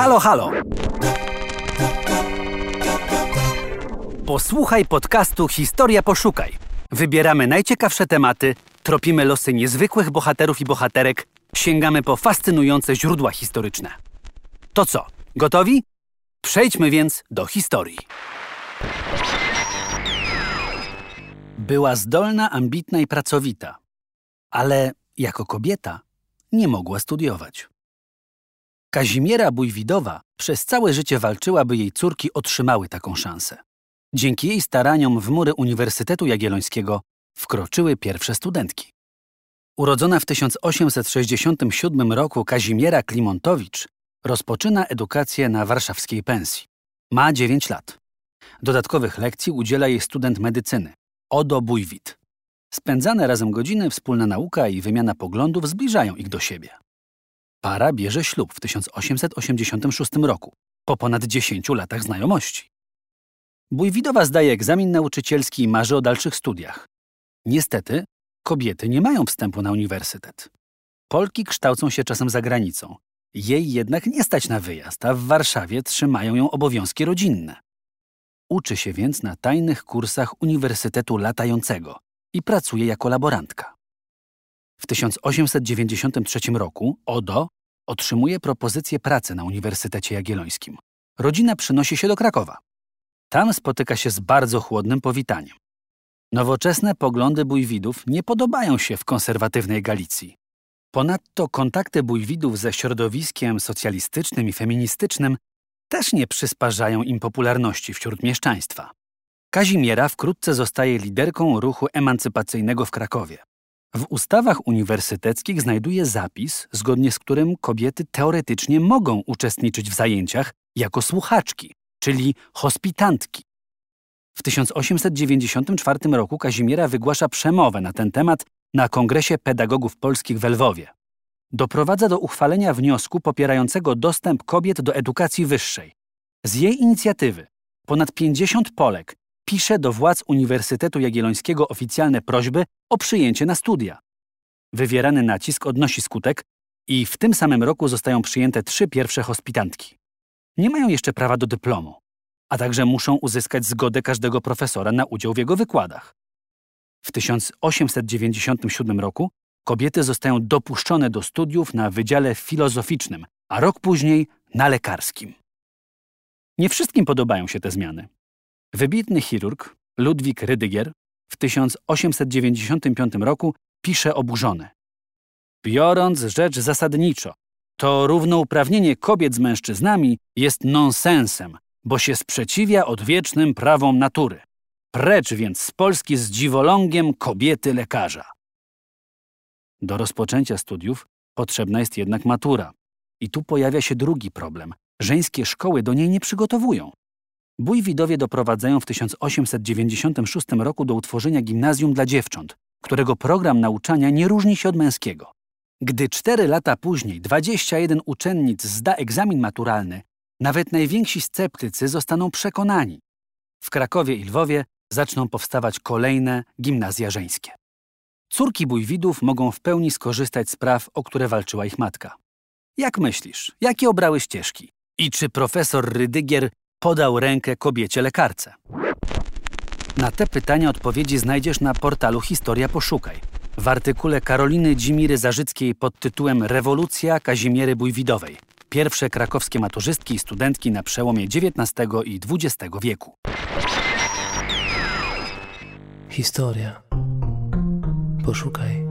Halo, halo! Posłuchaj podcastu Historia Poszukaj. Wybieramy najciekawsze tematy, tropimy losy niezwykłych bohaterów i bohaterek, sięgamy po fascynujące źródła historyczne. To co, gotowi? Przejdźmy więc do historii. Była zdolna, ambitna i pracowita, ale jako kobieta nie mogła studiować. Kazimiera Bujwidowa przez całe życie walczyła, by jej córki otrzymały taką szansę. Dzięki jej staraniom w mury Uniwersytetu Jagiellońskiego wkroczyły pierwsze studentki. Urodzona w 1867 roku Kazimiera Klimontowicz rozpoczyna edukację na warszawskiej pensji. Ma 9 lat. Dodatkowych lekcji udziela jej student medycyny, Odo Bujwit. Spędzane razem godziny, wspólna nauka i wymiana poglądów zbliżają ich do siebie. Para bierze ślub w 1886 roku, po ponad 10 latach znajomości. Bujwidowa zdaje egzamin nauczycielski i marzy o dalszych studiach. Niestety, kobiety nie mają wstępu na uniwersytet. Polki kształcą się czasem za granicą. Jej jednak nie stać na wyjazd, a w Warszawie trzymają ją obowiązki rodzinne. Uczy się więc na tajnych kursach Uniwersytetu Latającego i pracuje jako laborantka. W 1893 roku Odo otrzymuje propozycję pracy na Uniwersytecie Jagiellońskim. Rodzina przynosi się do Krakowa. Tam spotyka się z bardzo chłodnym powitaniem. Nowoczesne poglądy bójwidów nie podobają się w konserwatywnej Galicji. Ponadto kontakty bójwidów ze środowiskiem socjalistycznym i feministycznym też nie przysparzają im popularności wśród mieszczaństwa. Kazimiera wkrótce zostaje liderką ruchu emancypacyjnego w Krakowie. W ustawach uniwersyteckich znajduje zapis, zgodnie z którym kobiety teoretycznie mogą uczestniczyć w zajęciach jako słuchaczki, czyli hospitantki. W 1894 roku Kazimiera wygłasza przemowę na ten temat na Kongresie Pedagogów Polskich w Lwowie. Doprowadza do uchwalenia wniosku popierającego dostęp kobiet do edukacji wyższej. Z jej inicjatywy ponad 50 Polek pisze do władz Uniwersytetu Jagiellońskiego oficjalne prośby o przyjęcie na studia. Wywierany nacisk odnosi skutek i w tym samym roku zostają przyjęte trzy pierwsze hospitantki. Nie mają jeszcze prawa do dyplomu, a także muszą uzyskać zgodę każdego profesora na udział w jego wykładach. W 1897 roku kobiety zostają dopuszczone do studiów na Wydziale Filozoficznym, a rok później na lekarskim. Nie wszystkim podobają się te zmiany. Wybitny chirurg Ludwik Rydygier w 1895 roku pisze oburzony. Biorąc rzecz zasadniczo, to równouprawnienie kobiet z mężczyznami jest nonsensem, bo się sprzeciwia odwiecznym prawom natury. Precz więc z Polski z dziwolągiem kobiety lekarza. Do rozpoczęcia studiów potrzebna jest jednak matura. I tu pojawia się drugi problem. Żeńskie szkoły do niej nie przygotowują. Bójwidowie doprowadzają w 1896 roku do utworzenia gimnazjum dla dziewcząt, którego program nauczania nie różni się od męskiego. Gdy cztery lata później 21 uczennic zda egzamin maturalny, nawet najwięksi sceptycy zostaną przekonani. W Krakowie i Lwowie zaczną powstawać kolejne gimnazja żeńskie. Córki bójwidów mogą w pełni skorzystać z praw, o które walczyła ich matka. Jak myślisz, jakie obrały ścieżki? I czy profesor Rydygier podał rękę kobiecie lekarce? Na te pytania odpowiedzi znajdziesz na portalu Historia Poszukaj w artykule Karoliny Dzimiry Zarzyckiej pod tytułem Rewolucja Kazimiery Bójwidowej. Pierwsze krakowskie maturzystki i studentki na przełomie XIX i XX wieku. Historia. Poszukaj.